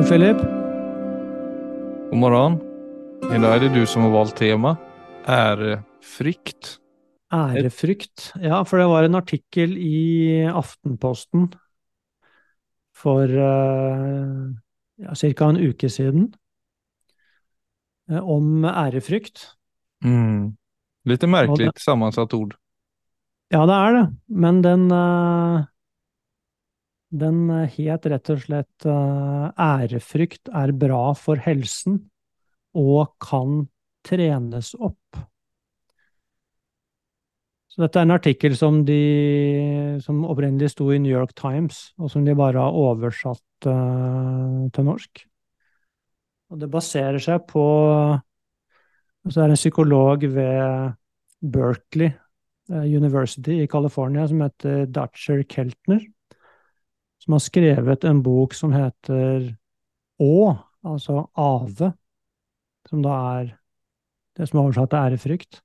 morgen, Philip. God morgen. I dag er det du som har valgt tema. Ærefrykt. Ærefrykt. Ja, for det var en artikkel i Aftenposten for uh, ja, ca. en uke siden uh, om ærefrykt. Mm. Litt merkelig sammensatt ord. Ja, det er det. Men den uh, den het rett og slett Ærefrykt er bra for helsen og kan trenes opp. Så dette er en artikkel som, de, som opprinnelig sto i New York Times, og som de bare har oversatt uh, til norsk. Og det baserer seg på Så er det en psykolog ved Berkeley University i California som heter Dutcher Keltner som har skrevet en bok som heter Å, altså Ave, som da er det som er oversatt til ærefrykt.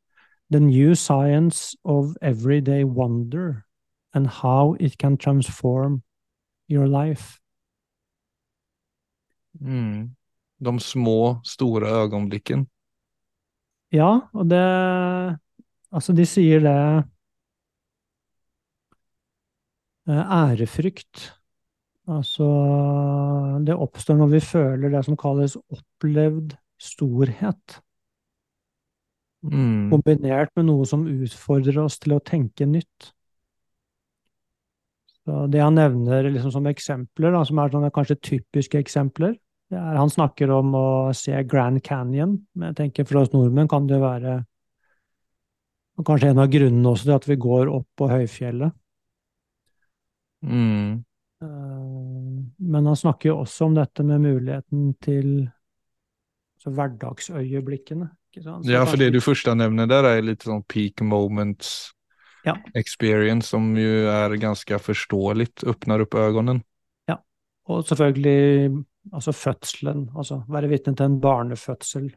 The New Science of Everyday Wonder and How It Can Transform Your Life. Mm. De små, store øyeblikkene. Ja, og det Altså, de sier det Ærefrykt Altså, det oppstår når vi føler det som kalles opplevd storhet. Mm. Kombinert med noe som utfordrer oss til å tenke nytt. Så det han nevner liksom som eksempler, da, som er sånne kanskje typiske eksempler, det er Han snakker om å se Grand Canyon. Men jeg tenker for oss nordmenn kan det være kanskje en av grunnene også til at vi går opp på høyfjellet. Mm. Men han snakker jo også om dette med muligheten til hverdagsøyeblikkene. ja, for det du først nevner der, er litt sånn peak moments ja. experience, som jo er ganske forståelig. Åpner opp øynene. Ja, og selvfølgelig altså fødselen. Altså være vitne til en barnefødsel.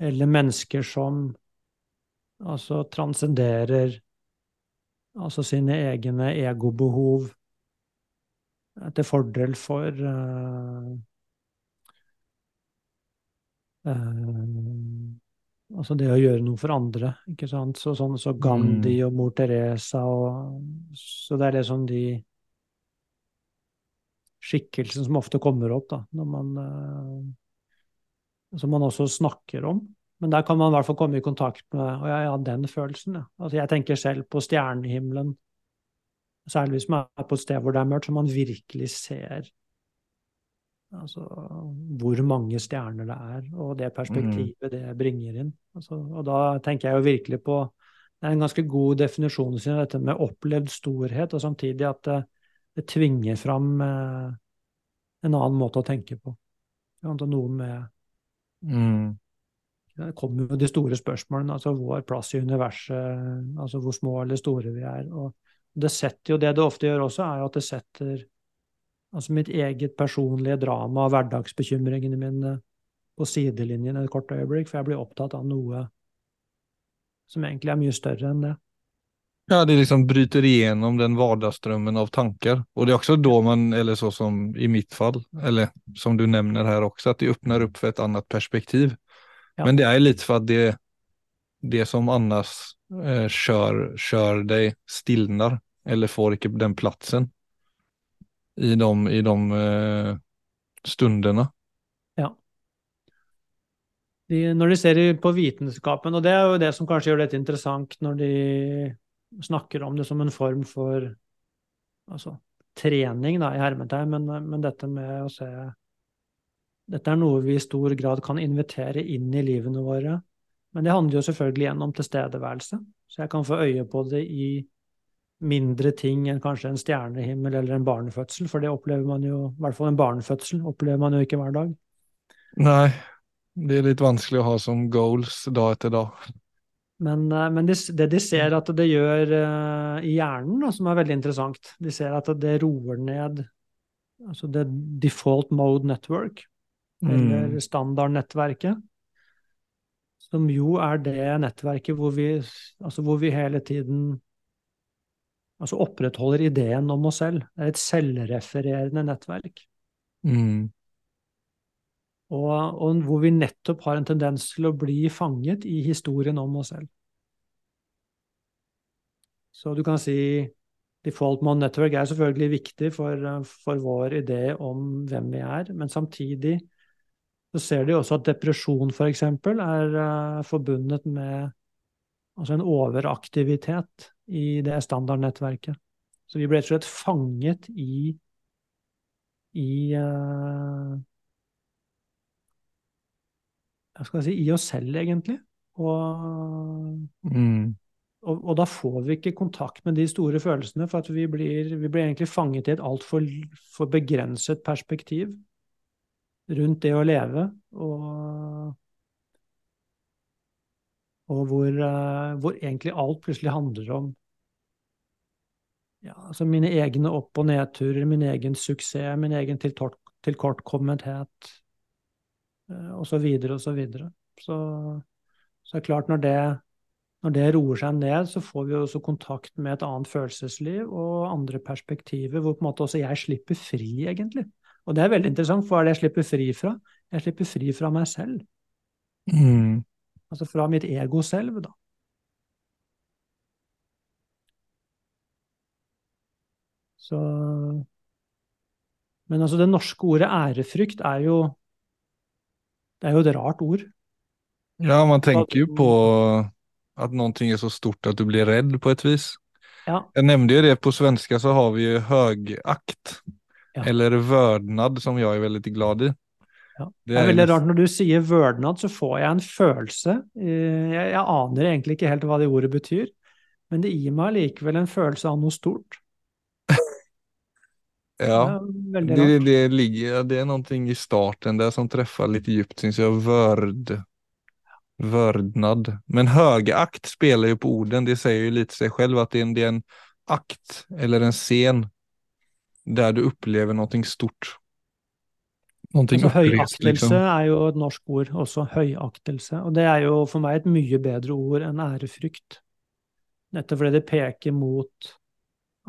Eller mennesker som altså transcenderer altså sine egne egobehov til fordel for uh, uh, Altså det å gjøre noe for andre, ikke sant. Så, sånn, så Gandhi mm. og mor Teresa og Så det er liksom de skikkelsene som ofte kommer opp, da, når man uh, Som man også snakker om. Men der kan man i hvert fall komme i kontakt med og ja, ja, den følelsen. Ja. Altså jeg tenker selv på stjernehimmelen Særlig hvis man er på et sted hvor det er mørkt, så man virkelig ser altså, hvor mange stjerner det er, og det perspektivet mm. det bringer inn. Altså, og da tenker jeg jo virkelig på Det er en ganske god definisjon sin, dette med opplevd storhet, og samtidig at det, det tvinger fram eh, en annen måte å tenke på. Noe med mm. Det kommer jo de store spørsmålene, altså vår plass i universet, altså hvor små eller store vi er. og det setter jo det det ofte gjør også, er jo at det setter altså mitt eget personlige drama og hverdagsbekymringene mine på sidelinjen et kort øyeblikk, for jeg blir opptatt av noe som egentlig er mye større enn det. Ja, det liksom bryter igjennom den hverdagsdrømmen av tanker. Og det er også da man, eller så som i mitt fall, eller som du nevner her også, at det åpner opp for et annet perspektiv. Ja. Men det er litt for at det, det som annars eh, kjør, kjør deg, stilner, eller får ikke den plassen i de, i de eh, stundene. Ja. De, når de ser på vitenskapen, og det er jo det som kanskje gjør dette interessant når de snakker om det som en form for altså, trening, da, i hermetegn, men, men dette med å se Dette er noe vi i stor grad kan invitere inn i livene våre men det handler jo selvfølgelig igjen om tilstedeværelse. Så jeg kan få øye på det i mindre ting enn kanskje en stjernehimmel eller en barnefødsel, for det opplever man jo, i hvert fall en barnefødsel, opplever man jo ikke hver dag. Nei, det er litt vanskelig å ha som goals dag etter dag. Men, eh, men det, det de ser at det gjør uh, i hjernen, da, som er veldig interessant, de ser at det roer ned altså det default mode network, mm. eller standardnettverket som jo er det nettverket hvor vi, altså hvor vi hele tiden altså opprettholder ideen om oss selv. Det er et selvrefererende nettverk. Mm. Og, og hvor vi nettopp har en tendens til å bli fanget i historien om oss selv. Så du kan si default mode network er selvfølgelig viktig for, for vår idé om hvem vi er, men samtidig så ser de også at depresjon f.eks. er uh, forbundet med altså en overaktivitet i det standardnettverket. Så vi ble rett og slett fanget i i uh, hva skal jeg si, i oss selv, egentlig. Og, mm. og, og, da får vi ikke kontakt med de store følelsene, for at vi blir, vi blir egentlig fanget i et altfor for begrenset perspektiv rundt det å leve. Og, og hvor, uh, hvor, egentlig alt plutselig handler om ja, altså mine egne opp- og nedturer, min egen suksess, min egen tilkortkommenthet osv. osv. Så, videre. så er det klart, når det, når det roer seg ned, så får vi også kontakt med et annet følelsesliv og andre perspektiver, hvor på en måte også jeg slipper fri, egentlig. Og det er veldig interessant, for hva er det jeg slipper fri fra? Jeg slipper fri fra meg selv. Mm. Altså fra mitt ego selv, da. Så Men altså, det norske ordet ærefrykt er jo Det er jo et rart ord. Ja, man tenker jo på at noe er så stort at du blir redd, på et vis. Ja. Jeg nevnte jo det på svenska, så har vi jo høgakt. Ja. Eller vördnad, som jeg er veldig glad i. Ja. Det, er veldig rart når du sier vørdnad, så får jeg en følelse. Eh, jeg, jeg, aner egentlig ikke helt hva det ordet betyr, men det gir meg likevel en følelse av noe stort. ja, det, det, det, ligger, det er noe i starten der som treffer litt dypt, syns jeg. Vørd. Vördnad. Men högakt spiller jo på orden, det sier jo litt seg selv at det er en akt eller en scen der du opplever noe stort. Noe altså, høyaktelse liksom. er jo et norsk ord også, høyaktelse. Og det er jo for meg et mye bedre ord enn ærefrykt. Nettopp fordi det peker mot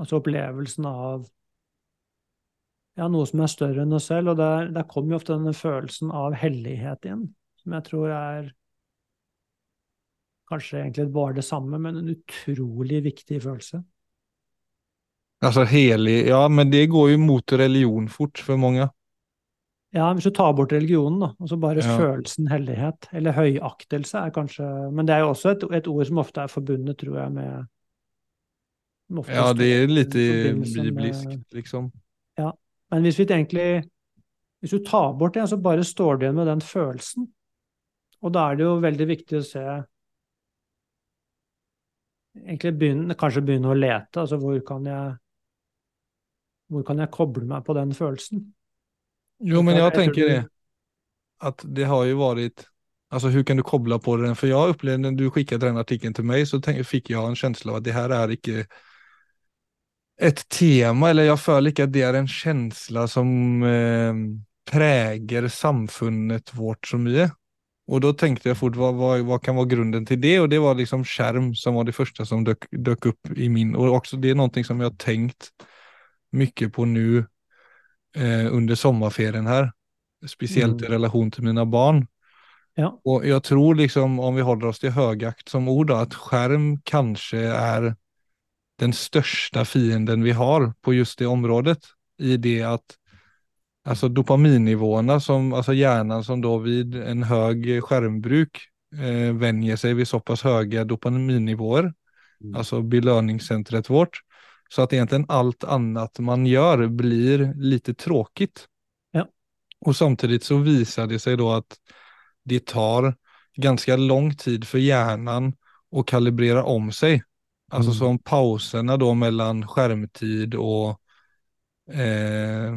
altså opplevelsen av ja, noe som er større enn oss selv. Og der, der kommer jo ofte denne følelsen av hellighet inn, som jeg tror er kanskje egentlig bare det samme, men en utrolig viktig følelse. Altså helig, ja, men det går jo mot religion fort for mange. Ja, hvis du tar bort religionen, da, og så bare ja. følelsen hellighet, eller høyaktelse, er kanskje Men det er jo også et, et ord som ofte er forbundet, tror jeg, med Ja, det er litt bibelsk, liksom. Ja, men hvis vi egentlig Hvis du tar bort det, så bare står du igjen med den følelsen. Og da er det jo veldig viktig å se Egentlig begynne, kanskje begynne å lete. Altså hvor kan jeg hvor kan jeg koble meg på den følelsen? Jo, men jeg tenker det. At det har jo vært Altså, hvordan kan du koble på den? For jeg opplevde, når du skickat den artikkelen til meg, så fikk jeg en følelse av at det her er ikke et tema, eller jeg føler ikke at det er en følelse som eh, preger samfunnet vårt så mye. Og da tenkte jeg fort, hva, hva, hva, kan være grunnen til det? Og det var liksom skjerm som var det første som dukket opp i min. Og også det er noe som jeg har tenkt mycket på nu eh, under sommarferien her, Speciellt mm. i relation til mine barn. Ja. Og jeg tror liksom om vi holder oss til högakt som ord då, at skjerm kanskje er den største fienden vi har på just det området. I det at alltså dopaminnivåerna som, alltså hjärnan som då vid en høy skjermbruk eh, vänjer sig vid så pass höga dopaminnivåer, mm. altså belønningssenteret vårt, så att egentligen allt annat man gör blir lite tråkigt. Ja. Och samtidigt så visar det sig då att det tar ganska lång tid för hjärnan att kalibrera om sig. Alltså mm. som pauserna då mellan skärmtid och eh,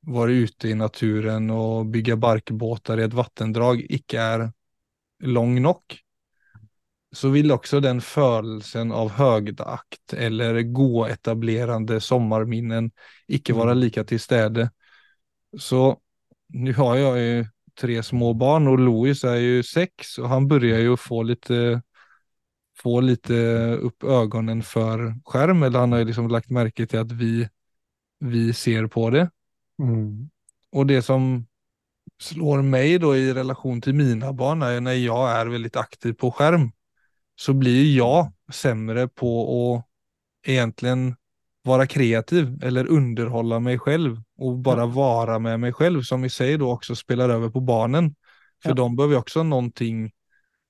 vara ute i naturen och bygga barkbåtar i ett vattendrag icke är lång nog så vil også den følelsen av høgdeakt eller gåetablerende sommarminnen ikke være mm. like til stede. Så nå har jeg jo tre små barn og Louis er jo seks og han begynner jo få litt få litt opp øynene for skjerm, eller han har liksom lagt merke til at vi, vi ser på det. Mm. Og det som slår meg da i relasjon til mine barn er når jeg er veldig aktiv på skärm så blir jag sämre på att egentligen vara kreativ eller underhålla mig själv och bara vara med mig själv som i sig då också spelar över på barnen. För Ja. de behöver också någonting,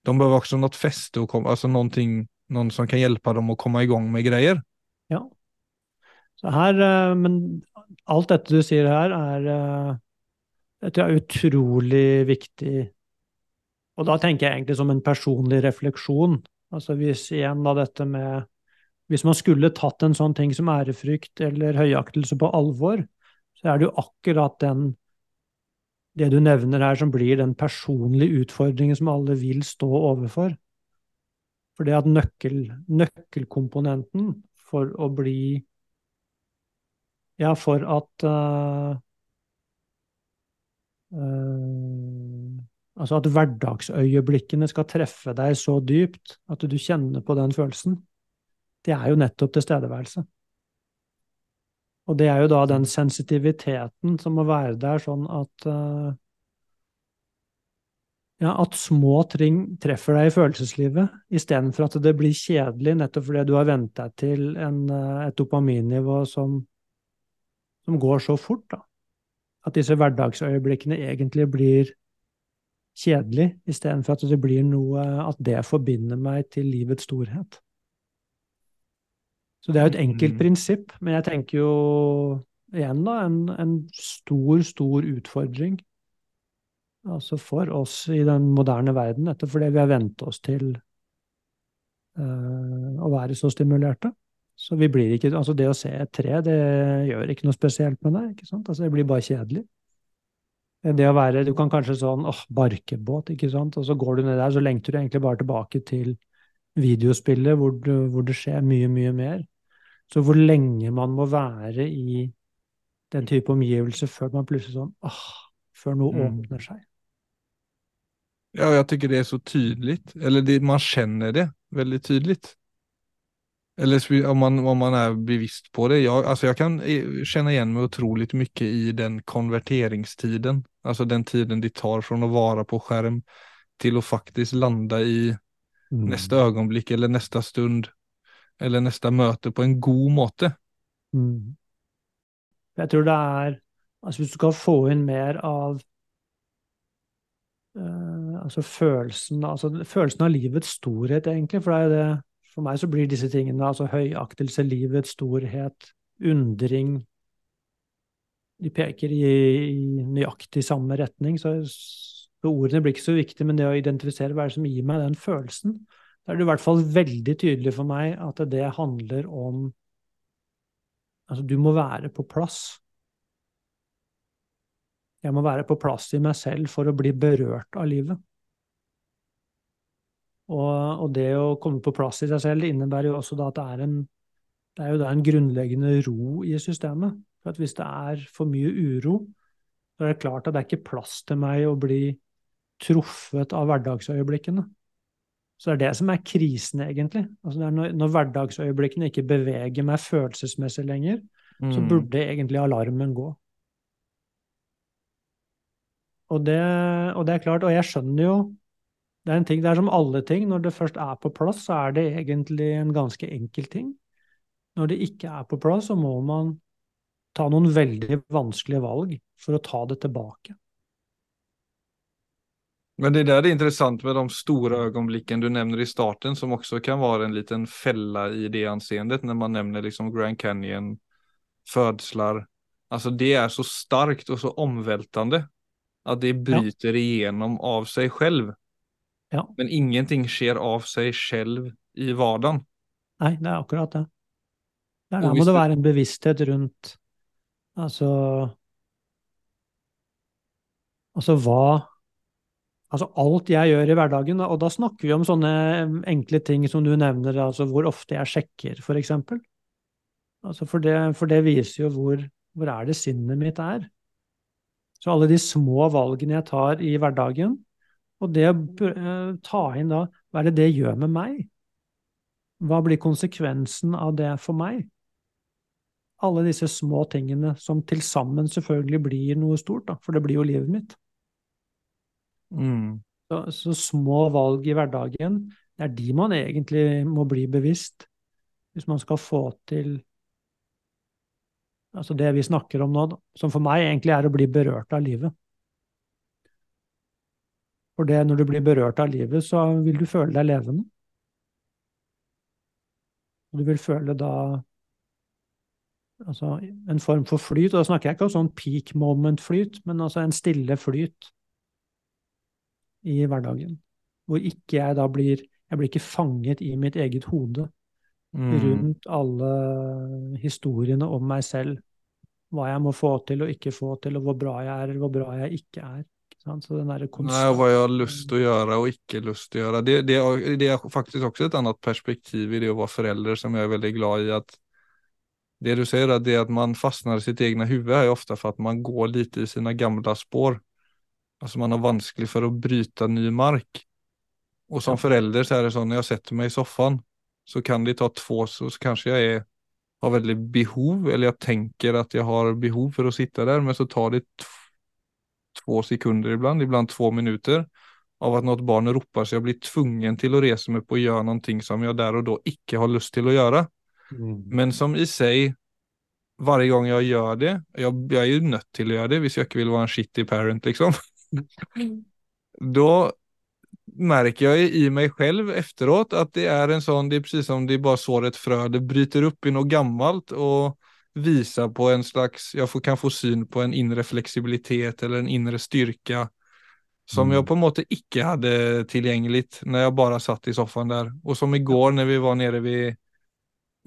de behöver också något fäste och komma, alltså någonting, någon som kan hjälpa dem att komma igång med grejer. Ja. Så her, eh, men alt dette du sier her, är, eh, är er utrolig viktig. Og da tenker jeg egentlig som en personlig refleksjon. Altså hvis igjen da dette med Hvis man skulle tatt en sånn ting som ærefrykt eller høyaktelse på alvor, så er det jo akkurat den det du nevner her, som blir den personlige utfordringen som alle vil stå overfor. For det at nøkkel, nøkkelkomponenten for å bli Ja, for at uh, eh, Altså at hverdagsøyeblikkene skal treffe deg så dypt at du kjenner på den følelsen. Det er jo nettopp tilstedeværelse. Og det er jo da den sensitiviteten som må være der, sånn at eh, ja, at små ting treffer deg i følelseslivet, istedenfor at det blir kjedelig nettopp fordi du har vent deg til en, eh, et dopaminnivå som, som går så fort, da. At disse hverdagsøyeblikkene egentlig blir kjedelig, istedenfor at det blir noe At det forbinder meg til livets storhet. Så det er jo et enkelt Mm. prinsipp, men jeg tenker jo igjen da, en, en stor, stor utfordring altså for oss i den moderne verden, dette fordi vi har vent oss til eh, å være så stimulerte. Så vi blir ikke, altså det å se et tre, det gjør ikke noe spesielt med deg, ikke sant? Altså det blir bare kjedelig. Det å være, du kan kanskje sånn, åh, barkebåt, ikke sant? Og så går du ned der, så lengter du egentlig bare tilbake til videospillet hvor, du, hvor det skjer mye, mye mer. Så hvor lenge man må være i den type omgivelse før man plutselig sånn, åh, før noe Mm. åpner seg. Ja, og jeg syns det er så tydelig. eller det, man kjenner det veldig tydligt. Eller om man, om man är bevisst på det. Jag, alltså jag kan eh, känna igen mig otroligt mycket i den konverteringstiden. Alltså den tiden det tar från att vara på skärm till att faktiskt landa i Mm. nästa ögonblick eller nästa stund eller nästa möte på en god måte. Mm. Jeg tror det Altså hvis du skal få inn mer av uh, altså følelsen, altså følelsen av livets storhet, egentlig, for det er jo det For meg så blir disse tingene, altså høyaktelse, livets storhet, undring De peker i, i nøyaktig samme retning, så, så ordene blir ikke så viktige, men det å identifisere hva er det som gir meg den følelsen, da er det i hvert fall veldig tydelig for meg at det handler om Altså, du må være på plass. Jeg må være på plass i meg selv for å bli berørt av livet. Og, og det å komme på plass i seg selv innebærer jo også da at det er en det er jo da en grunnleggende ro i systemet. For at hvis det er for mye uro, så er det klart at det er ikke plass til meg å bli truffet av hverdagsøyeblikkene. Så det er det som er krisen, egentlig. Altså når, når hverdagsøyeblikkene ikke beveger meg følelsesmessig lenger, så Mm. burde egentlig alarmen gå. Og det, og det er klart, og jeg skjønner jo Det er en ting, det er som alle ting, når det først er på plass, så er det egentlig en ganske enkel ting. Når det ikke er på plass, så må man ta noen veldig vanskelige valg for å ta det tilbake. Men det där er interessant med de store øyeblikkene du nevner i starten som også kan være en liten felle i det anseendet når man nevner liksom Grand Canyon, fødsler Alltså det er så starkt og så omveltende at det bryter igjennom av seg själv. Ja. Men ingenting skjer av seg selv i hverdagen. Nei, det er akkurat det. Der, der må det være en bevissthet rundt Altså Altså hva Altså alt jeg gjør i hverdagen, og da snakker vi om sånne enkle ting som du nevner, altså hvor ofte jeg sjekker, for eksempel. Altså for, det, for det viser jo hvor, hvor er det sinnet mitt er. Så alle de små valgene jeg tar i hverdagen, og det å eh, ta inn da, hva er det det gjør med meg? Hva blir konsekvensen av det for meg? Alle disse små tingene som til sammen selvfølgelig blir noe stort, da, for det blir jo livet mitt. Mm. Så, så små valg i hverdagen, det er de man egentlig må bli bevisst hvis man skal få til altså det vi snakker om nå, da, som for meg egentlig er å bli berørt av livet. For det, når du blir berørt av livet, så vil du føle deg levende. Og du vil føle da altså en form for flyt. Og da snakker jeg ikke om sånn peak moment-flyt, men altså en stille flyt i hverdagen. Hvor ikke jeg da blir Jeg blir ikke fanget i mitt eget hode Mm. rundt alle historiene om meg selv. Hva jeg må få til og ikke få til, og hvor bra jeg er eller hvor bra jeg ikke er. Sant? Så den derre Nei, konstant- hva jeg har å gjøre og ikke lyst til å gjøre. Det, det, det er faktisk også et annet perspektiv i det å være forelder som jeg er veldig glad i. at Det du sier, at det at man fastnar i sitt egne huvud, jo ofte for at man går litt i sine gamle spår. Altså man har vanskelig for å bryte ny mark. Og som Ja. forelder så er det sånn, når jeg setter meg i sofaen, så kan det ta två, så, så kanskje jeg er, har veldig behov, eller jeg tenker at jeg har behov for å sitte der, men så tar det två sekunder ibland, ibland två minuter, av at något barn ropar så jeg blir tvungen til å rese meg på å gjøre noe som jeg der og da ikke har lyst til å gjøre. Mm. Men som i seg, varje gang jeg gjør det, jeg, jeg er jo nødt til å gjøre det hvis jeg ikke vil være en shitty parent, liksom. da märker jag i mig själv efteråt att det är en sån, det är precis som det bara sår ett frö, det bryter upp i något gammalt och visar på en slags, jag får, kan få syn på en inre fleksibilitet eller en inre styrka som Mm. jag på en måte ikke hadde tilgjengelig når jeg bare satt i soffan der. Og som i går når vi var nere ved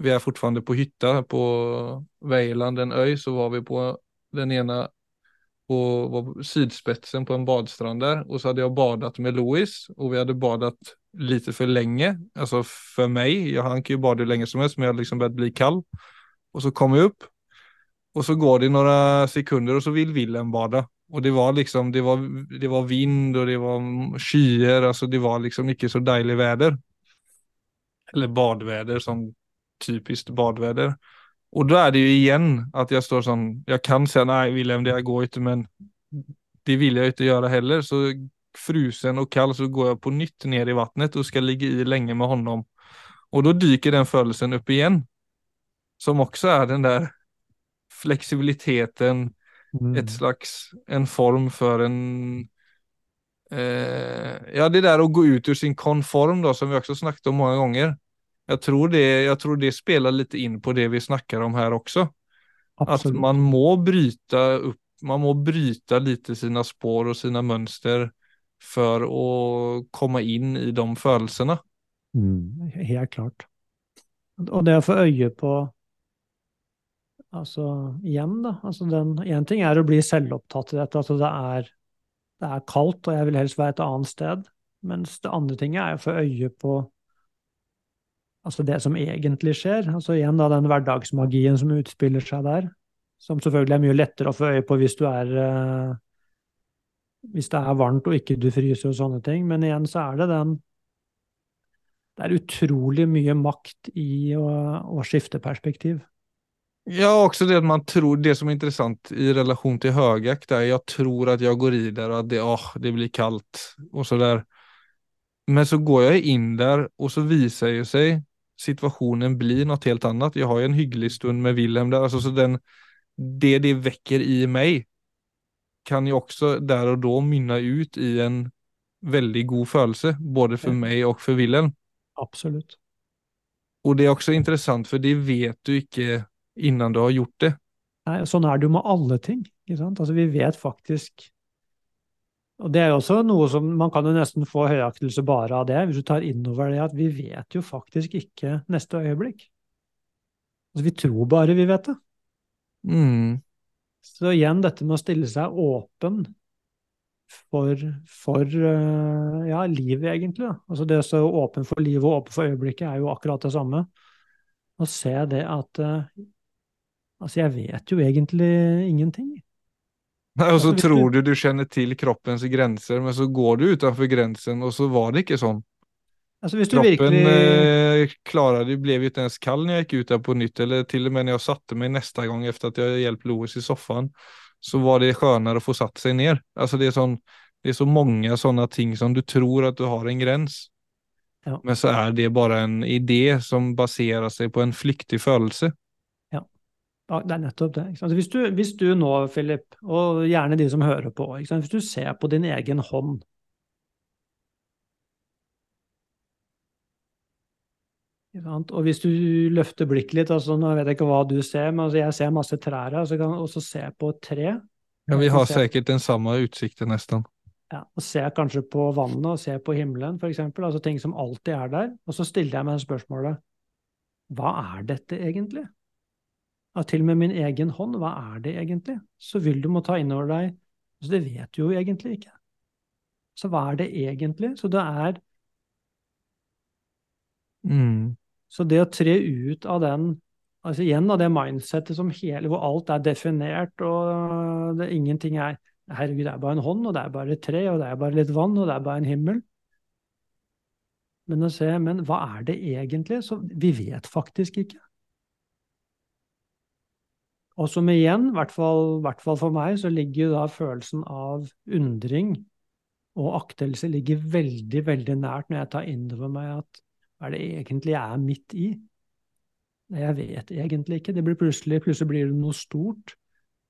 vi er fortfarande på hytta på Vejland, en øy, så var vi på den ene på var sydspetsen på en badstrand der. Og så hadde jeg badet med Louis og vi hadde badet litt for lenge. Altså for meg, jeg, han kan jo bade lenge länge som helst men jeg hadde liksom börjat bli kall. Och så kom jag upp och så går det några sekunder och så vill Willem bada. Och det var liksom, det var, det var vind och det var skyer, alltså det var liksom ikke så deilig väder. Eller badväder som typiskt badväder. Och då är det ju igen att jag står sån, jag kan säga nej Wilhelm det går inte men det vill jag inte göra heller. Så frusen och kall så går jag på nytt ner i vattnet och ska ligga i länge med honom. Och då dyker den födelsen upp igen. Som också är den där flexibiliteten, Mm. ett slags, en form för en eh, ja det där att gå ut ur sin konform då som vi också snackat om många gånger. Jag tror det, jag tror det spelar lite in på det vi snackar om här också. Att Absolutt. man må bryta upp, man må bryta lite sina spår och sina mönster för att komma in i de følelsene. Mm, helt klart. Og det å få øye på Altså, igjen, da. Altså den Én ting er å bli selvopptatt i dette. Altså, det er, det er kaldt, og jeg vil helst være et annet sted. Mens det andre tinget er å få øye på altså det som egentlig skjer. Altså igjen da den hverdagsmagien som utspiller seg der. Som selvfølgelig er mye lettere å få øye på hvis du er eh, Hvis det er varmt og ikke du fryser og sånne ting. Men igjen så er det den Det er utrolig mye makt i å, å skifte perspektiv. Ja, också det att man tror, det som är intressant i relation till högakt är jag tror att jag går i där och att det, oh, det blir kallt och sådär. Men så går jag in där och så visar ju sig situationen blir något helt annat. Jag har ju en hygglig stund med Wilhelm där, alltså så den, det det väcker i mig kan ju också där och då mynna ut i en väldigt god følelse, både för Ja. mig och för Wilhelm. Absolut. Och det är också intressant för det vet du ikke innan du har gjort det. Nei, sånn er det jo med alle ting. Altså, vi vet faktisk Og det er jo også noe som Man kan jo nesten få høyaktelse bare av det, hvis du tar inn over det at vi vet jo faktisk ikke neste øyeblikk. Altså, vi tror bare vi vet det. Mm. Så igjen dette med å stille seg åpen for, for eh, ja, livet, egentlig. Da. Altså det å stå åpen for livet og åpen for øyeblikket er jo akkurat det samme. Å se det at eh, Altså, jeg vet jo egentlig ingenting. Nei, og så altså, tror du- du kjenner til kroppens grenser, men så går du utenfor grensen, og så var det ikke sånn. Altså, hvis du Kroppen virkelig eh, klarade, blev ju inte ens kall när jag gick ut där på nytt, eller till och med när jag satte mig nästa gång efter att jag hjälpt Louis i soffan, så var det skönare att få satt sig ner. Alltså det är sån, Det är så många sådana ting som du tror att du har en gräns. Ja. Men så är det bara en idé som baserar sig på en flyktig følelse. Ja, det er nettopp det. Hvis, du, hvis, du, nå, Philip, og gjerne de som hører på, hvis du ser på din egen hånd Og hvis du løfter blikket litt, altså nå vet jeg ikke hva du ser, men altså jeg ser masse trær her, så ser jeg på et tre. Ja, vi har sikkert den samme utsikten nesten. Ja, og ser kanskje på vannet og ser på himmelen, f.eks. Altså ting som alltid er der. Og så stiller jeg meg spørsmålet hva er dette egentlig? Ja, til og med min egen hånd, hva er det egentlig? Så vil du må ta inn over deg altså Det vet du jo egentlig ikke. Så hva er det egentlig? Så det er mm. Så det å tre ut av den altså igjen av det mindsettet som hele, hvor alt er definert, og det, ingenting er Herregud, det er bare en hånd, og det er bare et tre, og det er bare litt vann, og det er bare en himmel. Men å se, men hva er det egentlig? Så vi vet faktisk ikke. Og som igjen, i hvert hvert fall for meg, så ligger da følelsen av undring og aktelse ligger veldig, veldig nært når jeg tar inn over meg at hva er det egentlig jeg er midt i? Jeg vet egentlig ikke. Det blir plutselig, plutselig blir det noe stort,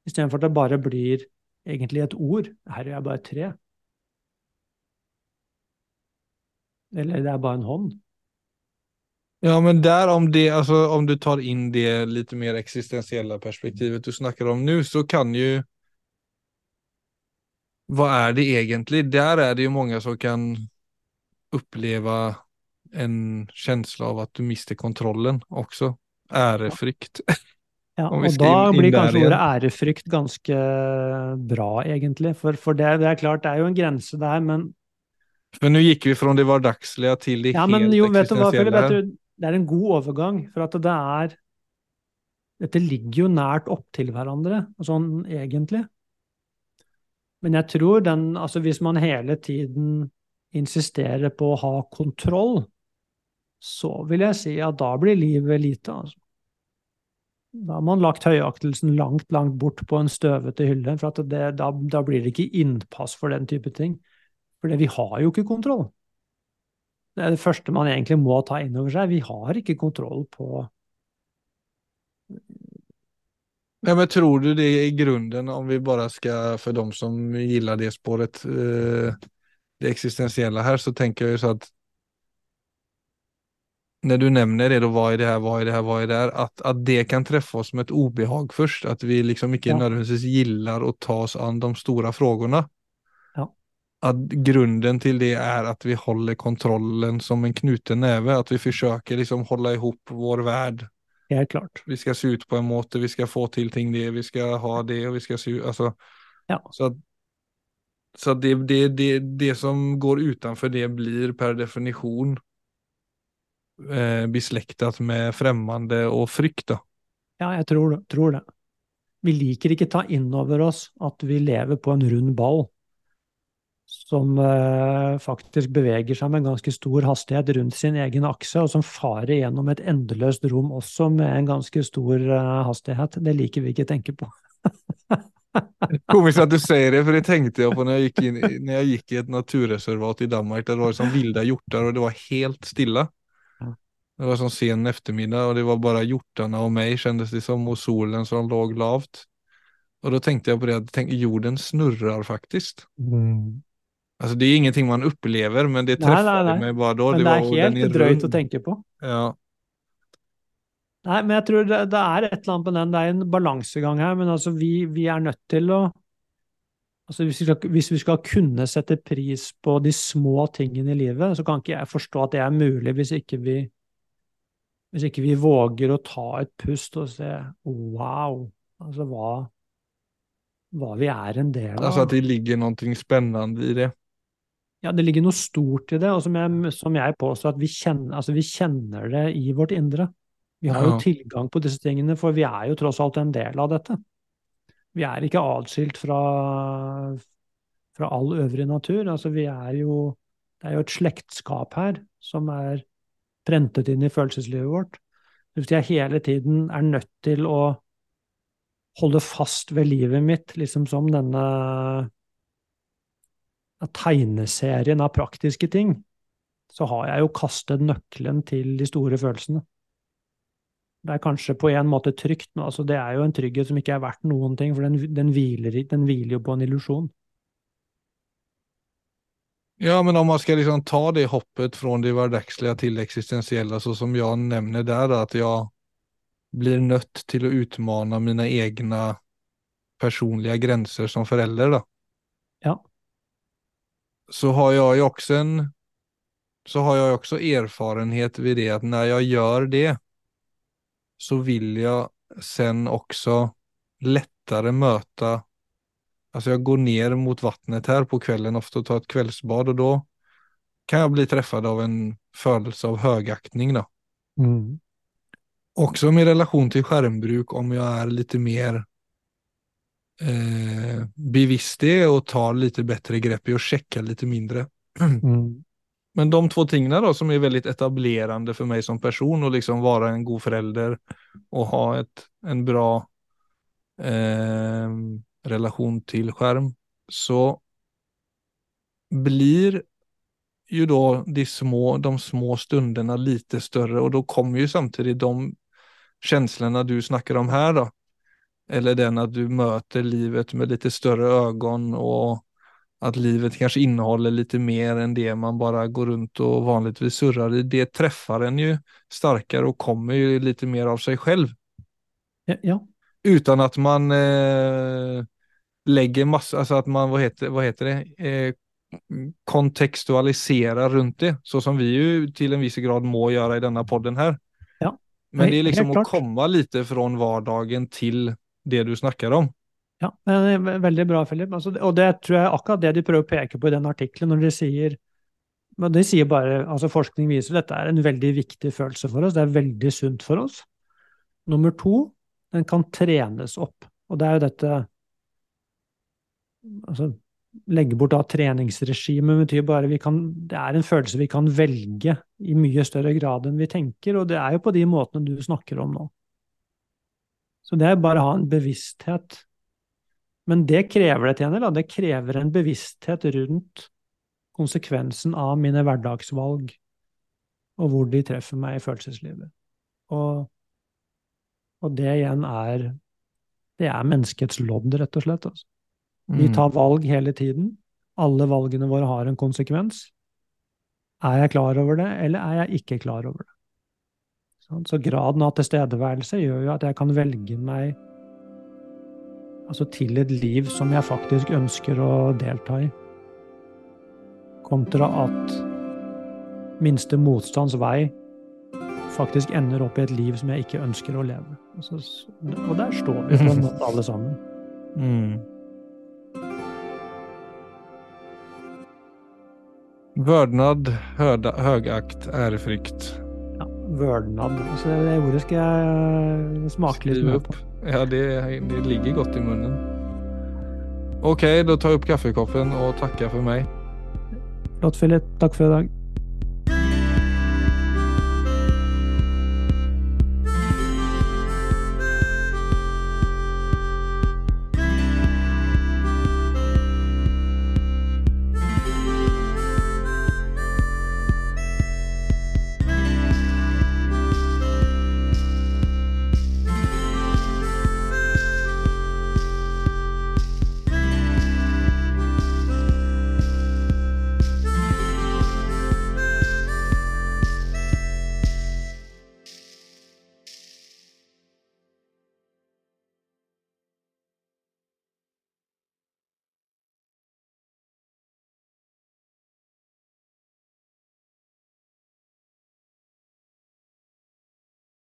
istedenfor at det bare blir egentlig et ord. Her er jeg bare tre. Eller det er bare en hånd. Ja, men der om, det, alltså, om du tar inn det litt mer eksistensielle perspektivet du snakker om nå, så kan jo Hva er det egentlig? Der er det jo mange som kan oppleve en känsla av at du mister kontrollen også. Ærefrykt. Ja, og da blir kanskje ordet ærefrykt ganske bra, egentlig. For, for det, det, er klart, det er jo en grense der, men Men nå gikk vi fra det hverdagslige til det ja, helt men jo, vet du hva, Philip, vet du, Det er en god overgang, for at det er Dette ligger jo nært opptil hverandre, sånn egentlig. Men jeg tror den Altså, hvis man hele tiden insisterer på å ha kontroll, så vil jeg si at da blir livet lite. Altså. Da har man lagt høyaktelsen langt, langt bort på en støvete hylle, for det, da, da, blir det ikke innpass for den type ting. For vi har jo ikke kontroll. Det er det første man egentlig må ta inn over seg. Vi har ikke kontroll på ja, men Tror du det i grunnen, om vi bare skal, for dem som liker det sporet, eh, det eksistensielle her, så tenker jeg jo så at når du nevner det, da, hva er det her, hva er det her, hva er det her, at, at det kan treffe oss med et obehag først. At vi liksom ikke ja. nødvendigvis gillar å ta oss an de store frågorna. Ja. Att grunden till det är att vi håller kontrollen som en knuten näve, att vi försöker liksom hålla ihop vår värld. Helt klart. Vi skal se ut på en måte, vi skal få til ting det, vi skal ha det og vi skal se ut, altså, Ja. Så så det, det, det, det som går utenfor det blir per definisjon eh, beslektet med fremmede og frykt. da. Ja, jeg tror, tror det. Vi liker ikke ta inn over oss at vi lever på en rund ball som eh, faktisk beveger seg med en ganske stor hastighet rundt sin egen akse, og som farer gjennom et endeløst rom også med en ganske stor eh, hastighet. Det liker vi ikke tenke på. Komisk at du sier det, for det tenkte jeg på når jeg gikk, inn, når jeg gikk i et naturreservat i Danmark. Der det var sånn ville hjorter, og det var helt stille. Det var sånn sen eftermiddag og det var bare hjortene og meg, kjentes det som, og solen som lå lavt. Og da tenkte jeg på det at jorden snurrer faktisk. Mm. Altså, det er ingenting man opplever, men det treffer meg bare da. Men det, det er helt drøyt å tenke på. Ja. Nei, men jeg tror det, det, er et eller annet på den. Det er en balansegang her, men altså vi, vi er nødt til å Altså hvis vi, skal, hvis vi, skal, kunne sette pris på de små tingene i livet, så kan ikke jeg forstå at det er mulig hvis ikke vi hvis ikke vi våger å ta et pust og se wow, altså hva, hva vi er en del av. Altså at det ligger noe spennende i det? Ja, det ligger noe stort i det, og som jeg, som jeg påstår at vi kjenner, altså vi kjenner det i vårt indre. Vi har jo tilgang på disse tingene, for vi er jo tross alt en del av dette. Vi er ikke atskilt fra, fra all øvrig natur. Altså, vi er jo Det er jo et slektskap her som er prentet inn i følelseslivet vårt. Hvis jeg hele tiden er nødt til å holde fast ved livet mitt, liksom som denne tegneserien av praktiske ting, så har jeg jo kastet nøkkelen til de store følelsene. Det er kanskje på en måte trygt, men altså det er jo en trygghet som ikke er verdt noen ting, for den, den, hviler, den hviler, jo på en illusjon. Ja, men om man skal liksom ta det hoppet fra det hverdagslige til det eksistensielle, så som jeg nevner der, at jeg blir nødt til å utmane mine egne personlige grenser som forelder, da. Så har jeg ju også en så har jag också erfarenhet ved det at når jeg gjør det, så vil jeg sen også lettere møte Alltså jeg går ned mot vattnet her på kvelden ofte og tar et kveldsbad, og da kan jeg bli träffad av en følelse av högaktning. Då. Mm. Også med relasjon til skjermbruk, om jeg er litt mer eh, bevisst det og tar litt bedre grep i å sjekke litt mindre. Mm. Men de två tingene da, som er veldig etablerende for meg som person, å liksom være en god forelder og ha et, en bra eh, relasjon til skjerm, så blir jo da de små, de små stundene litt større, og da kommer jo samtidig de känslorna du snakker om her, da. Eller den at du møter livet med litt større øyne og at livet kanskje inneholder litt mer enn det man bare går rundt og vanligvis surrer i. Det treffer en jo sterkere og kommer jo litt mer av seg selv. Ja. ja. Uten at man eh, legger masse, altså at man, hva heter, hva heter det, eh, kontekstualiserer rundt det, så som vi jo til en viss grad må gjøre i denne podden her. Ja. Men det er liksom å komme litt fra hverdagen til det du snakker om. Ja, veldig bra, Philip. Altså, og det tror jeg akkurat det de prøver å peke på i den artikkelen, når de sier de sier bare, altså Forskning viser at dette er en veldig viktig følelse for oss, det er veldig sunt for oss. Nummer to, den kan trenes opp. Og det er jo dette altså, Legge bort da treningsregimet betyr bare vi kan, det er en følelse vi kan velge i mye større grad enn vi tenker, og det er jo på de måtene du snakker om nå. Så det er bare å ha en bevissthet men det krever det, til en del, da. Det krever en bevissthet rundt konsekvensen av mine hverdagsvalg, og hvor de treffer meg i følelseslivet. Og, og det igjen er Det er menneskets lodd, rett og slett. Altså. Vi mm. tar valg hele tiden. Alle valgene våre har en konsekvens. Er jeg klar over det, eller er jeg ikke klar over det? Så graden av tilstedeværelse gjør jo at jeg kan velge meg Altså til et liv som jeg faktisk ønsker å delta i. Kontra at minste motstands vei faktisk ender opp i et liv som jeg ikke ønsker å leve. Altså, og der står vi på en måte alle sammen. Mm. Vørdnad, høgakt, ærefrykt. Ja, vørdnad. Altså, det ordet skal jeg smake litt mer på. Ja, det, det, ligger godt i munnen. Ok, da tar jeg opp kaffekoppen og takker for meg. Flott, Philip. Takk for i dag.